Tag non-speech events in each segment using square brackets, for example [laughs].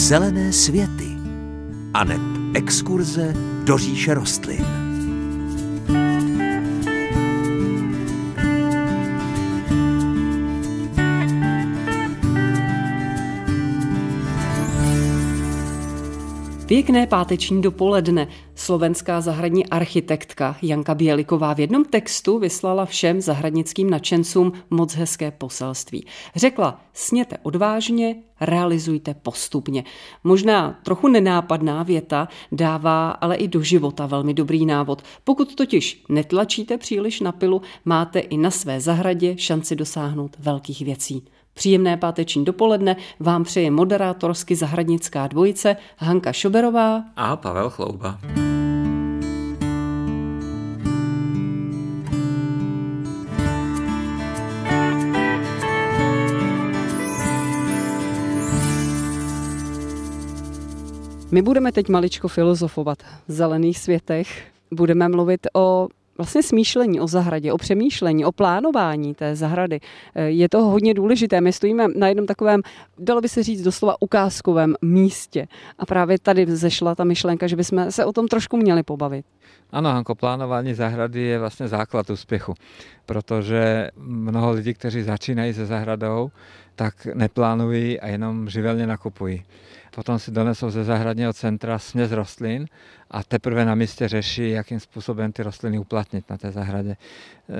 Zelené světy a exkurze do říše rostlin. Pěkné páteční dopoledne. Slovenská zahradní architektka Janka Běliková v jednom textu vyslala všem zahradnickým nadšencům moc hezké poselství. Řekla, sněte odvážně, realizujte postupně. Možná trochu nenápadná věta dává ale i do života velmi dobrý návod. Pokud totiž netlačíte příliš na pilu, máte i na své zahradě šanci dosáhnout velkých věcí. Příjemné páteční dopoledne vám přeje moderátorsky zahradnická dvojice Hanka Šoberová a Pavel Chlouba. My budeme teď maličko filozofovat v zelených světech. Budeme mluvit o vlastně smýšlení o zahradě, o přemýšlení, o plánování té zahrady. Eh, je to hodně důležité. My stojíme na jednom takovém, dalo by se říct doslova ukázkovém místě. A právě tady zešla ta myšlenka, že bychom se o tom trošku měli pobavit. Ano, Hanko, plánování zahrady je vlastně základ úspěchu, protože mnoho lidí, kteří začínají se zahradou, tak neplánují a jenom živelně nakupují. Potom si donesou ze zahradního centra směs rostlin a teprve na místě řeší, jakým způsobem ty rostliny uplatnit na té zahradě.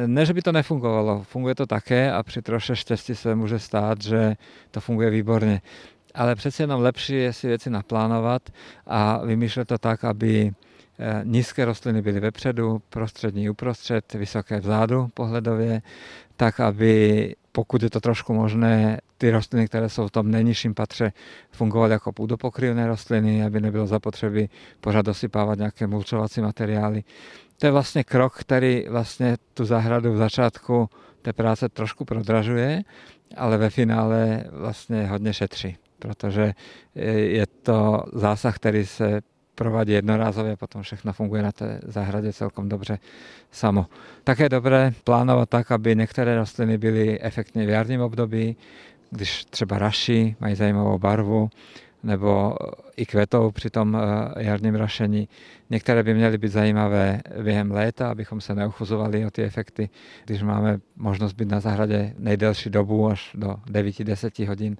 Ne, že by to nefungovalo, funguje to také a při troše štěstí se může stát, že to funguje výborně. Ale přece jenom lepší je si věci naplánovat a vymýšlet to tak, aby eh, nízké rostliny byly vepředu, prostřední uprostřed, vysoké vzadu pohledově, tak aby pokud je to trošku možné, ty rostliny, které jsou v tom nejnižším patře, fungovaly jako půdopokryvné rostliny, aby nebylo zapotřebí pořád dosypávat nějaké mulčovací materiály. To je vlastně krok, který vlastně tu zahradu v začátku té práce trošku prodražuje, ale ve finále vlastně hodně šetří, protože je to zásah, který se provádí jednorázově, potom všechno funguje na té zahradě celkom dobře samo. Také je dobré plánovat tak, aby některé rostliny byly efektně v jarním období, když třeba raší, mají zajímavou barvu, nebo i kvetou při tom eh, jarním rašení. Některé by měly být zajímavé během léta, abychom se neuchuzovali o ty efekty, když máme možnost být na zahradě nejdelší dobu až do 9-10 hodin.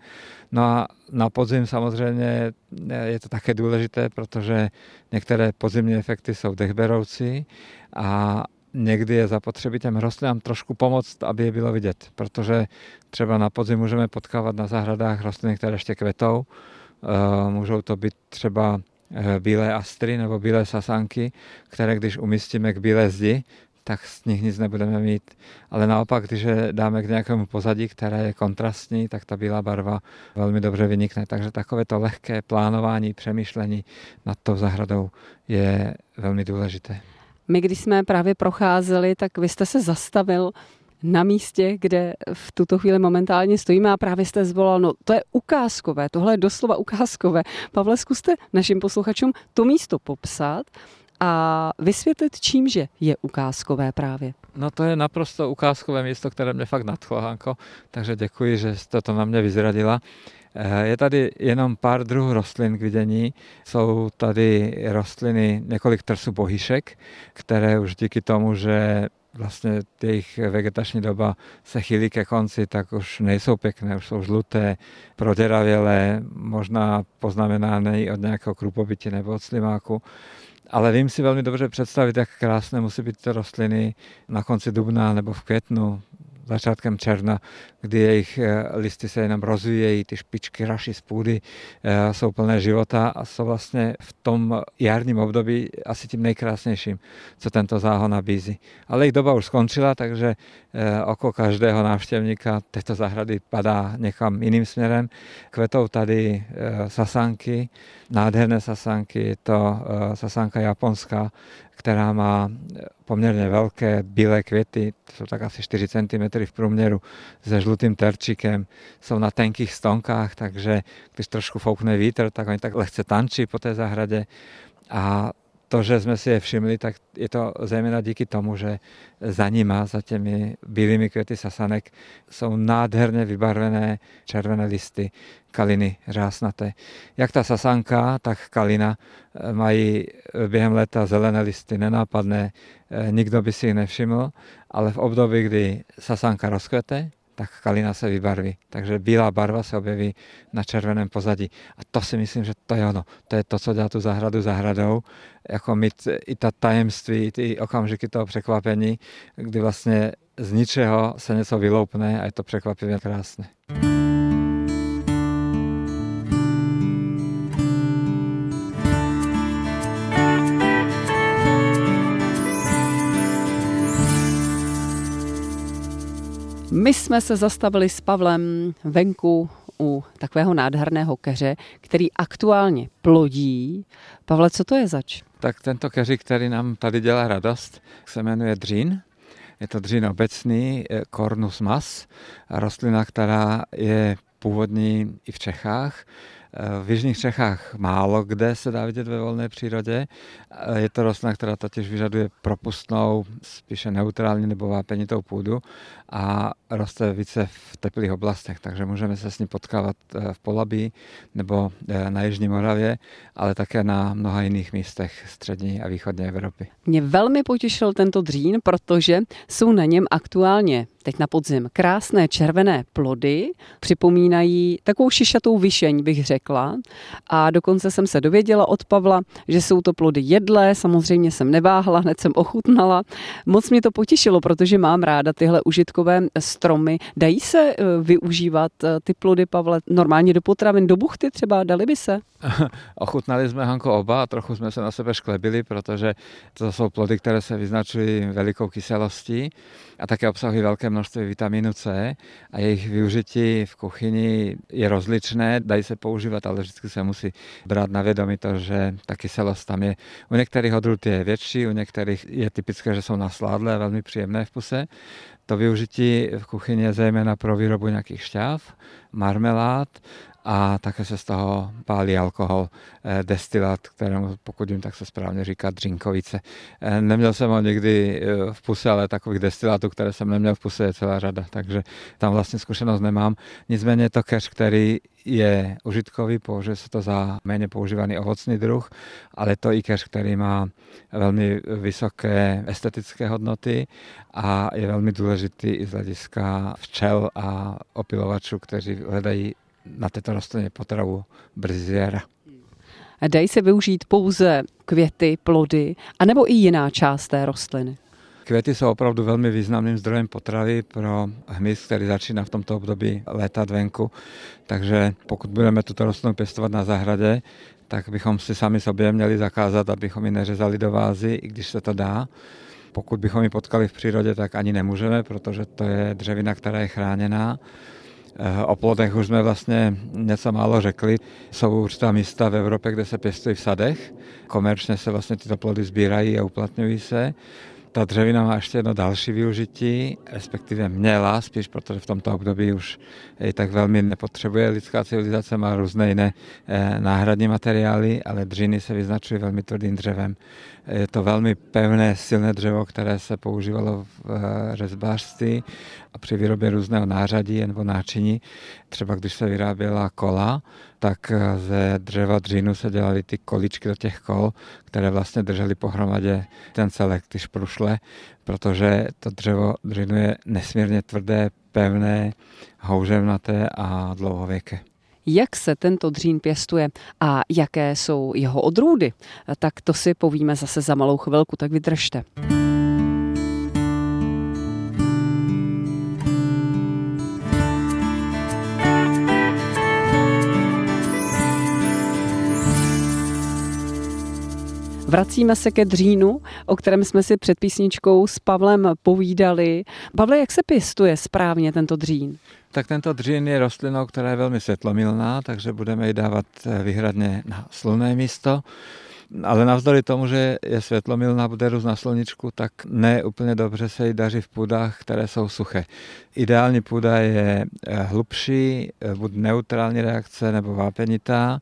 No a na podzim samozřejmě eh, je to také důležité, protože některé podzimní efekty jsou dechberoucí a někdy je zapotřebí těm rostlinám trošku pomoct, aby je bylo vidět, protože třeba na podzim můžeme potkávat na zahradách rostliny, které ještě kvetou, Eh, můžou to být třeba eh, bílé astry nebo bílé sasanky, které když umístíme k bílé zdi, tak z nich nic nebudeme mít. Ale naopak, když je dáme k nějakému pozadí, které je kontrastní, tak ta bílá barva velmi dobře vynikne. Takže takové to lehké plánování, přemýšlení nad tou zahradou je velmi důležité. My, když jsme právě procházeli, tak vy jste se zastavil na místě, kde v tuto chvíli momentálně stojíme a právě jste zvolal, no to je ukázkové, tohle je doslova ukázkové. Pavle, zkuste našim posluchačům to místo popsat a vysvětlit, čímže je ukázkové právě. No to je naprosto ukázkové místo, které mě fakt nadchlo, Hanko, takže děkuji, že jste to na mě vyzradila. Je tady jenom pár druhů rostlin k vidění. Jsou tady rostliny, několik trsů bohyšek, které už díky tomu, že vlastně jejich vegetační doba se chýlí ke konci, tak už nejsou pěkné, už jsou žluté, proděravělé, možná poznamenané od nějakého krupobytí nebo od slimáku. Ale vím si velmi dobře představit, jak krásné musí být ty rostliny na konci dubna nebo v květnu, začátkem června, kdy jejich eh, listy se jenom rozvíjejí, ty špičky raší z půdy, eh, jsou plné života a jsou vlastně v tom jarním období asi tím nejkrásnějším, co tento záhon nabízí. Ale jejich doba už skončila, takže eh, oko každého návštěvníka této zahrady padá někam jiným směrem. Kvetou tady sasanky, nádherné sasanky, je to sasanka japonská, která má poměrně velké bílé květy, jsou tak asi 4 cm v průměru, se žlutým terčikem, jsou na tenkých stonkách, takže když trošku foukne vítr, tak oni tak lehce tančí po té zahradě. A to, že jsme si je všimli, tak je to zejména díky tomu, že za nima, za těmi bílými květy sasanek, jsou nádherně vybarvené červené listy, kaliny řásnaté. Jak ta sasanka, tak kalina eh, mají během léta zelené listy, nenápadné, eh, nikdo by si jich nevšiml, ale v období, kdy sasanka rozkvete, tak kalina se vybarví. Takže bílá barva se objeví na červeném pozadí. A to si myslím, že to je ono. To je to, co dělá tu zahradu zahradou. Jako mít i ta tajemství, ty okamžiky toho překvapení, kdy vlastně z ničeho se něco vyloupne a je to překvapivě krásné. My jsme se zastavili s Pavlem venku u takového nádherného keře, který aktuálně plodí. Pavle, co to je zač? Tak tento keři, který nám tady dělá radost, se jmenuje dřín. Je to dřín obecný, Cornus mas, rostlina, která je původní i v Čechách. V Jižních Čechách málo kde se dá vidět ve volné přírodě. Je to rostlina, která totiž vyžaduje propustnou, spíše neutrální nebo vápenitou půdu a roste více v teplých oblastech, takže můžeme se s ní potkávat eh, v Polabí nebo eh, na Jižní Moravě, ale také na mnoha jiných místech střední a východní Evropy. Mě velmi potěšil tento dřín, protože jsou na něm aktuálně teď na podzim krásné červené plody, připomínají takovou šišatou vyšeň, bych řekla. A dokonce jsem se dověděla od Pavla, že jsou to plody jedlé, samozřejmě jsem neváhla, hned jsem ochutnala. Moc mě to potěšilo, protože mám ráda tyhle užitkové stromy. Dají se eh, využívat eh, ty plody, Pavle, normálně do potravin, do buchty třeba, dali by se? [laughs] Ochutnali jsme Hanko oba a trochu jsme se na sebe šklebili, protože to jsou plody, které se vyznačují velikou kyselostí a také obsahují velké množství vitamínu C a jejich využití v kuchyni je rozličné, dají se používat, ale vždycky se musí brát na vědomí to, že ta kyselost tam je. U některých odrůd je větší, u některých je typické, že jsou nasládlé velmi příjemné v puse. To využití v kuchyni je zejména pro výrobu nějakých šťáv, marmelád a také se z toho pálí alkohol, eh, destilát, kterému pokud vím, tak se správně říká dřinkovice. Eh, neměl jsem ho nikdy eh, v puse, ale takových destilátů, které jsem neměl v puse, je celá řada, takže tam vlastně zkušenost nemám. Nicméně to keř, který je užitkový, použije se to za méně používaný ovocný druh, ale to i keř, který má velmi vysoké estetické hodnoty a je velmi důležitý i z hlediska včel a opilovačů, kteří hledají na této rostlině potravu brzy Dají se využít pouze květy, plody, anebo i jiná část té rostliny? Květy jsou opravdu velmi významným zdrojem potravy pro hmyz, který začíná v tomto období létat venku. Takže pokud budeme tuto rostlinu pěstovat na zahradě, tak bychom si sami sobě měli zakázat, abychom ji neřezali do vázy, i když se to dá. Pokud bychom ji potkali v přírodě, tak ani nemůžeme, protože to je dřevina, která je chráněná. Eh, o plodech už jsme vlastně něco málo řekli. Jsou určitá místa v Evropě, kde se pěstují v sadech. Komerčně se vlastně tyto plody sbírají a uplatňují se. Ta dřevina má ještě jedno další využití, respektive měla spíš, protože v tomto období už ji tak velmi nepotřebuje lidská civilizace, má různé jiné eh, náhradní materiály, ale dřiny se vyznačují velmi tvrdým dřevem. Je to velmi pevné, silné dřevo, které se používalo v eh, řezbářství a při výrobě různého nářadí nebo náčiní. Třeba když se vyráběla kola, tak eh, ze dřeva dřínu se dělaly ty količky do těch kol, které vlastně držely pohromadě ten celek, ty šprušle, protože to dřevo dřínu je nesmírně tvrdé, pevné, houževnaté a dlouhověké jak se tento dřín pěstuje a jaké jsou jeho odrůdy, tak to si povíme zase za malou chvilku, tak vydržte. Vracíme se ke dřínu, o kterém jsme si před písničkou s Pavlem povídali. Pavle, jak se pěstuje správně tento dřín? Tak tento dřín je rostlinou, která je velmi světlomilná, takže budeme ji dávat eh, vyhradně na slunné místo. Ale navzdory tomu, že je světlomilná, bude růst na sluničku, tak ne úplně dobře se jí daří v půdách, které jsou suché. Ideální půda je eh, hlubší, eh, buď neutrální reakce nebo vápenitá,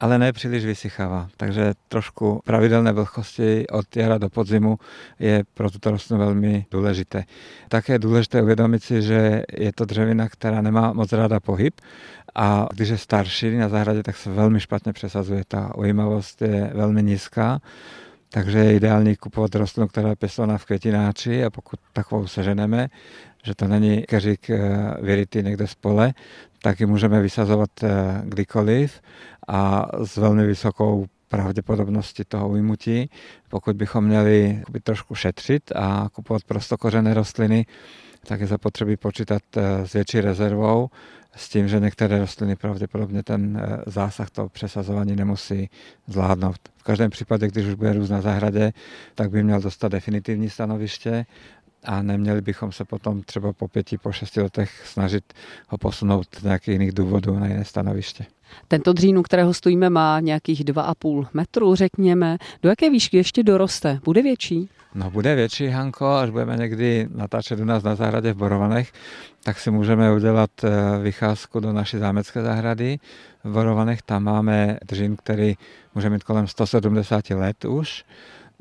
ale ne příliš vysychává. Takže trošku pravidelné vlhkosti od jara do podzimu je pro tuto rostlinu velmi důležité. Také je důležité uvědomit si, že je to dřevina, která nemá moc ráda pohyb a když je starší na zahradě, tak se velmi špatně přesazuje. Ta ujímavost je velmi nízká takže je ideální kupovat rostlinu, která je pěstovaná v květináči a pokud takovou seženeme, že to není keřík eh, vyrytý někde z pole, tak ji můžeme vysazovat eh, kdykoliv a s velmi vysokou pravděpodobností toho ujmutí. Pokud bychom měli trošku šetřit a kupovat prostokořené rostliny, tak je zapotřebí počítat eh, s větší rezervou, s tím, že některé rostliny pravděpodobně ten zásah toho přesazování nemusí zvládnout. V každém případě, když už bude růst na zahradě, tak by měl dostat definitivní stanoviště a neměli bychom se potom třeba po pěti, po šesti letech snažit ho posunout z nějakých jiných důvodů na jiné stanoviště. Tento dřín, u kterého stojíme, má nějakých 2,5 metru, řekněme. Do jaké výšky ještě doroste? Bude větší? No bude větší, Hanko, až budeme někdy natáčet u nás na zahradě v Borovanech, tak si můžeme udělat eh, vycházku do naší zámecké zahrady. V Borovanech tam máme dřín, který může mít kolem 170 let už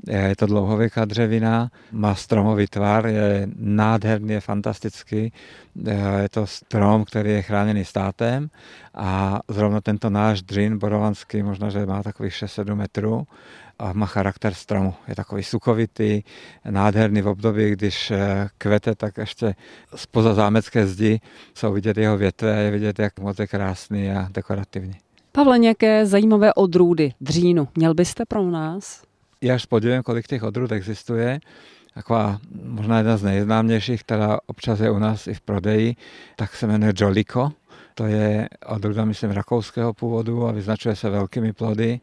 je to dlouhověká dřevina, má stromový tvar, je nádherný, je fantastický. Je to strom, který je chráněný státem a zrovna tento náš dřin borovanský, možná, že má takových 6-7 metrů, a má charakter stromu. Je takový sukovitý, nádherný v období, když eh, kvete, tak ještě spoza zámecké zdi jsou vidět jeho větve a je vidět, jak moc je krásný a dekorativní. Pavle, nějaké zajímavé odrůdy dřínu měl byste pro nás? Je až podívám, kolik těch odrůd existuje. Taková možná jedna z nejznámějších, která občas je u nás i v prodeji, tak se jmenuje Joliko. To je odrůda, myslím, rakouského původu a vyznačuje se velkými plody.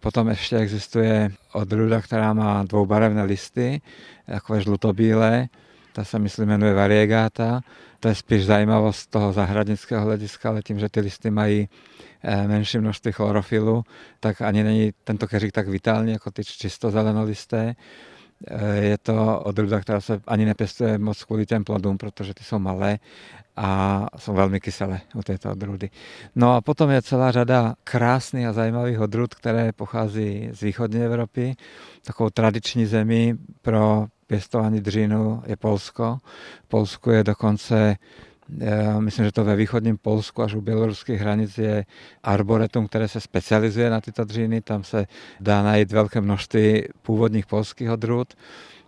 Potom ještě existuje odrůda, která má dvoubarevné listy, takové žlutobílé, ta se myslím jmenuje variegata. To je spíš zajímavost toho zahradnického hlediska, ale tím, že ty listy mají Eh, menší množství chlorofilu, tak ani není tento keřík tak vitální jako ty čisto zelenolisté. Eh, je to odrůda, která se ani nepěstuje moc kvůli těm plodům, protože ty jsou malé a jsou velmi kyselé u této odrůdy. No a potom je celá řada krásných a zajímavých odrůd, které pochází z východní Evropy. Takovou tradiční zemí pro pěstování dřínu je Polsko. V Polsku je dokonce já myslím, že to ve východním Polsku až u běloruských hranic je arboretum, které se specializuje na tyto dříny. Tam se dá najít velké množství původních polských odrůd.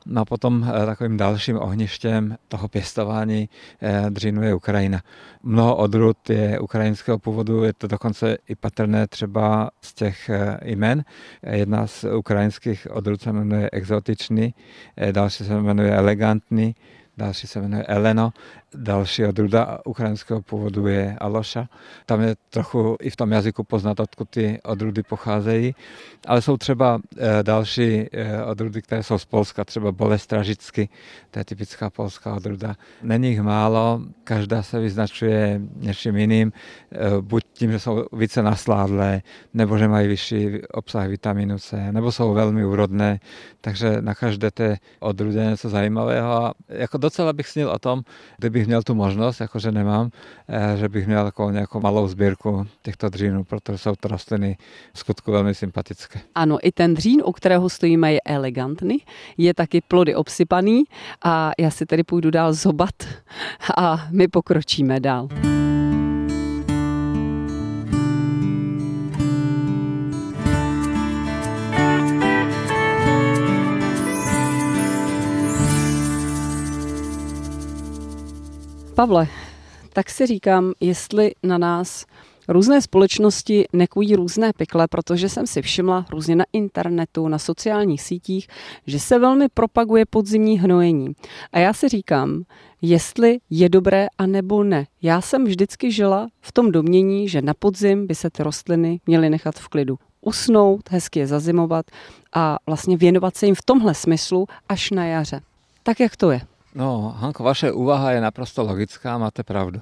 No a potom eh, takovým dalším ohništěm toho pěstování eh, dřínu je Ukrajina. Mnoho odrůd je ukrajinského původu, je to dokonce i patrné třeba z těch eh, jmen. Jedna z ukrajinských odrůd se jmenuje exotičný, další se jmenuje elegantní, další se jmenuje Eleno, další odrůda ukrajinského původu je Aloša. Tam je trochu i v tom jazyku poznat, odkud ty odrůdy pocházejí, ale jsou třeba eh, další eh, odrůdy, které jsou z Polska, třeba Bolestražicky, to je typická polská odrůda. Není jich málo, každá se vyznačuje něčím jiným, eh, buď tím, že jsou více nasládlé, nebo že mají vyšší obsah vitamínu C, nebo jsou velmi úrodné, takže na každé té odrůdě něco zajímavého. A jako docela bych snil o tom, kdybych měl tu možnost, jakože nemám, eh, že bych měl takovou nějakou malou sbírku těchto dřínů, protože jsou to rostliny v skutku velmi sympatické. Ano, i ten dřín, u kterého stojíme, je elegantní, je taky plody obsypaný a já si tedy půjdu dál zobat a my pokročíme dál. Pavle, tak si říkám, jestli na nás různé společnosti nekují různé pikle, protože jsem si všimla různě na internetu, na sociálních sítích, že se velmi propaguje podzimní hnojení. A já si říkám, jestli je dobré a nebo ne. Já jsem vždycky žila v tom domění, že na podzim by se ty rostliny měly nechat v klidu usnout, hezky je zazimovat a vlastně věnovat se jim v tomhle smyslu až na jaře. Tak jak to je? No, Hanko, vaše úvaha je naprosto logická, máte pravdu.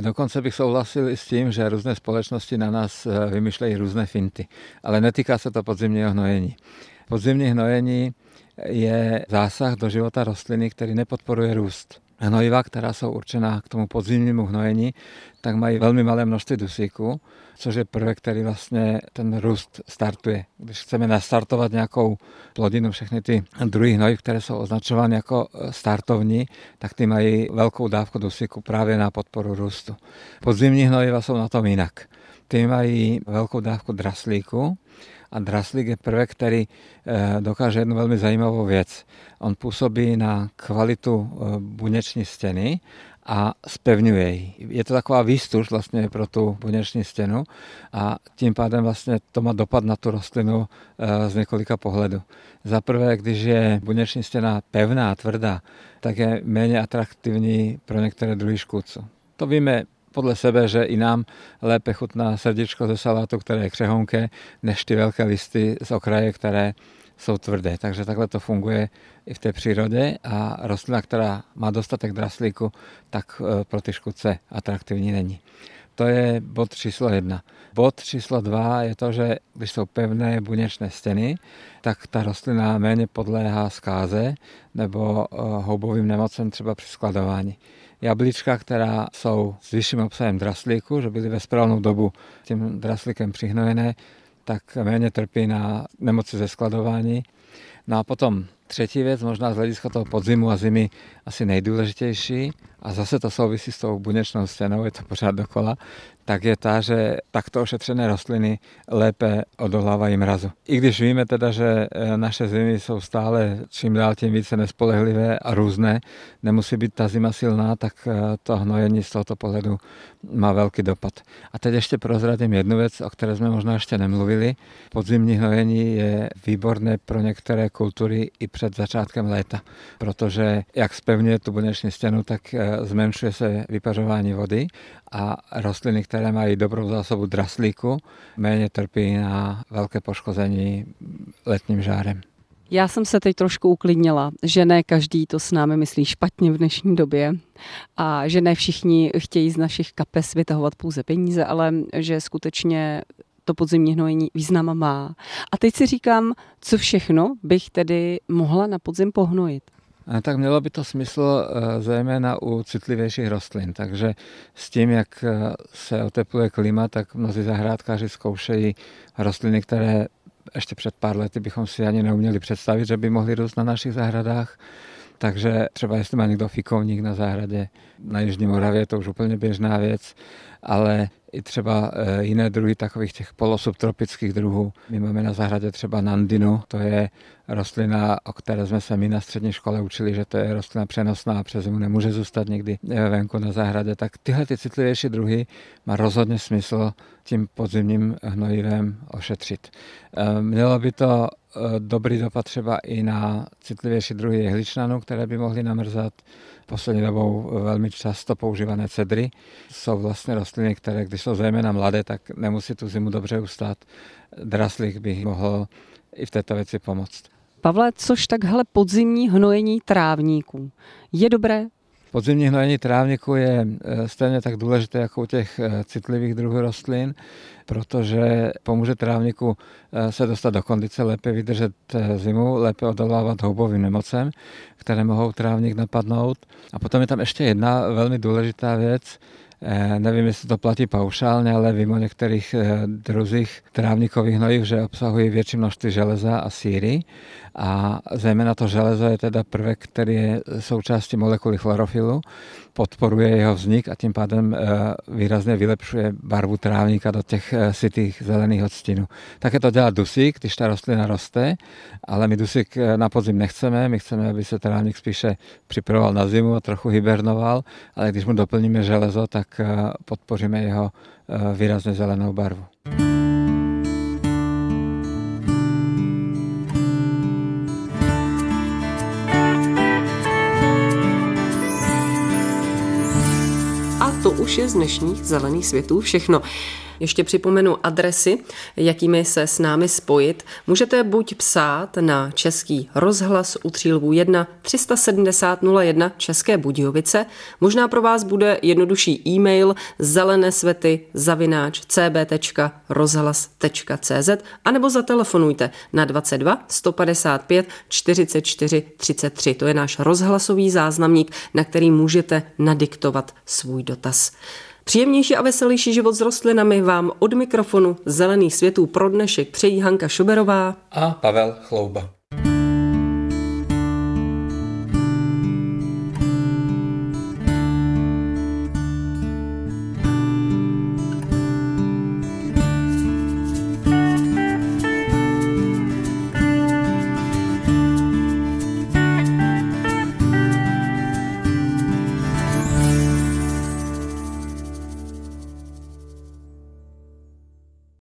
Dokonce bych souhlasil i s tím, že různé společnosti na nás eh, vymýšlejí různé finty, ale netýká se to podzimního hnojení. Podzimní hnojení je zásah do života rostliny, který nepodporuje růst. Hnojiva, která jsou určená k tomu podzimnímu hnojení, tak mají velmi malé množství dusíku, což je prvek, který vlastně ten růst startuje. Když chceme nastartovat nějakou plodinu, všechny ty druhy hnojiv, které jsou označovány jako startovní, tak ty mají velkou dávku dusíku právě na podporu růstu. Podzimní hnojiva jsou na tom jinak. Ty mají velkou dávku draslíku, a draslík je prvek, který eh, dokáže jednu velmi zajímavou věc. On působí na kvalitu eh, buněční stěny a spevňuje ji. Je to taková výstuž vlastně pro tu buněční stěnu a tím pádem vlastně to má dopad na tu rostlinu eh, z několika pohledů. Za prvé, když je buněční stěna pevná, tvrdá, tak je méně atraktivní pro některé druhy škůdců. To víme podle sebe, že i nám lépe chutná srdíčko ze salátu, které je křehonké, než ty velké listy z okraje, které jsou tvrdé. Takže takhle to funguje i v té přírodě a rostlina, která má dostatek draslíku, tak e, pro ty škůdce atraktivní není. To je bod číslo jedna. Bod číslo dva je to, že když jsou pevné buněčné stěny, tak ta rostlina méně podléhá zkáze nebo e, houbovým nemocem třeba při skladování jablíčka, která jsou s vyšším obsahem draslíku, že byly ve správnou dobu tím draslíkem přihnojené, tak méně trpí na nemoci ze skladování. No a potom třetí věc, možná z hlediska toho podzimu a zimy asi nejdůležitější, a zase to souvisí s tou buněčnou stěnou, je to pořád dokola, tak je ta, že takto ošetřené rostliny lépe odolávají mrazu. I když víme teda, že e, naše zimy jsou stále čím dál tím více nespolehlivé a různé, nemusí být ta zima silná, tak e, to hnojení z tohoto pohledu má velký dopad. A teď ještě prozradím jednu věc, o které jsme možná ještě nemluvili. Podzimní hnojení je výborné pro některé kultury i před začátkem léta, protože jak spevňuje tu buněční stěnu, tak e, zmenšuje se vypařování vody a rostliny, které mají dobrou zásobu draslíku, méně trpí na velké poškození letním žárem. Já jsem se teď trošku uklidnila, že ne každý to s námi myslí špatně v dnešní době a že ne všichni chtějí z našich kapes vytahovat pouze peníze, ale že skutečně to podzimní hnojení význam má. A teď si říkám, co všechno bych tedy mohla na podzim pohnojit tak mělo by to smysl eh, zejména u citlivějších rostlin. Takže s tím, jak eh, se otepluje klima, tak mnozí zahrádkáři zkoušejí rostliny, které ještě před pár lety bychom si ani neuměli představit, že by mohly růst na našich zahradách. Takže třeba jestli má někdo fikovník na zahradě na Jižní Moravě, to už úplně běžná věc, ale i třeba eh, jiné druhy takových těch polosubtropických druhů. My máme na zahradě třeba nandinu, to je rostlina, o které jsme se my na střední škole učili, že to je rostlina přenosná a přes zimu nemůže zůstat někdy eh, venku na zahradě. Tak tyhle ty citlivější druhy má rozhodně smysl tím podzimním hnojivem ošetřit. Eh, mělo by to dobrý dopad třeba i na citlivější druhy jehličnanů, které by mohly namrzat. Poslední dobou velmi často používané cedry jsou vlastně rostliny, které, když jsou zejména mladé, tak nemusí tu zimu dobře ustát. Draslík by mohl i v této věci pomoct. Pavle, což takhle podzimní hnojení trávníků. Je dobré Podzimní hnojení trávníku je eh, stejně tak důležité jako u těch eh, citlivých druhů rostlin, protože pomůže trávníku eh, se dostat do kondice, lépe vydržet zimu, lépe odolávat houbovým nemocem, které mohou trávník napadnout. A potom je tam ještě jedna velmi důležitá věc, Nevím, jestli to platí paušálně, ale vím o některých druzích trávníkových hnojiv, že obsahují větší množství železa a síry a zejména to železo je teda prvek, který je součástí molekuly chlorofilu, podporuje jeho vznik a tím pádem eh, výrazně vylepšuje barvu trávníka do těch eh, sytých zelených odstínů. Také to dělá dusík, když ta rostlina roste, ale my dusík eh, na podzim nechceme, my chceme, aby se trávník spíše připravoval na zimu a trochu hibernoval, ale když mu doplníme železo, tak podpoříme jeho výrazně zelenou barvu. to už je z dnešních zelených světů všechno. Ještě připomenu adresy, jakými se s námi spojit. Můžete buď psát na Český rozhlas u Třílvů 1 370 01 České Budějovice. Možná pro vás bude jednodušší e-mail zelené svety zavináč cb.rozhlas.cz anebo zatelefonujte na 22 155 44 33. To je náš rozhlasový záznamník, na který můžete nadiktovat svůj dotaz. Příjemnější a veselější život s rostlinami vám od mikrofonu Zelených světů pro dnešek přejí Hanka Šoberová a Pavel Chlouba.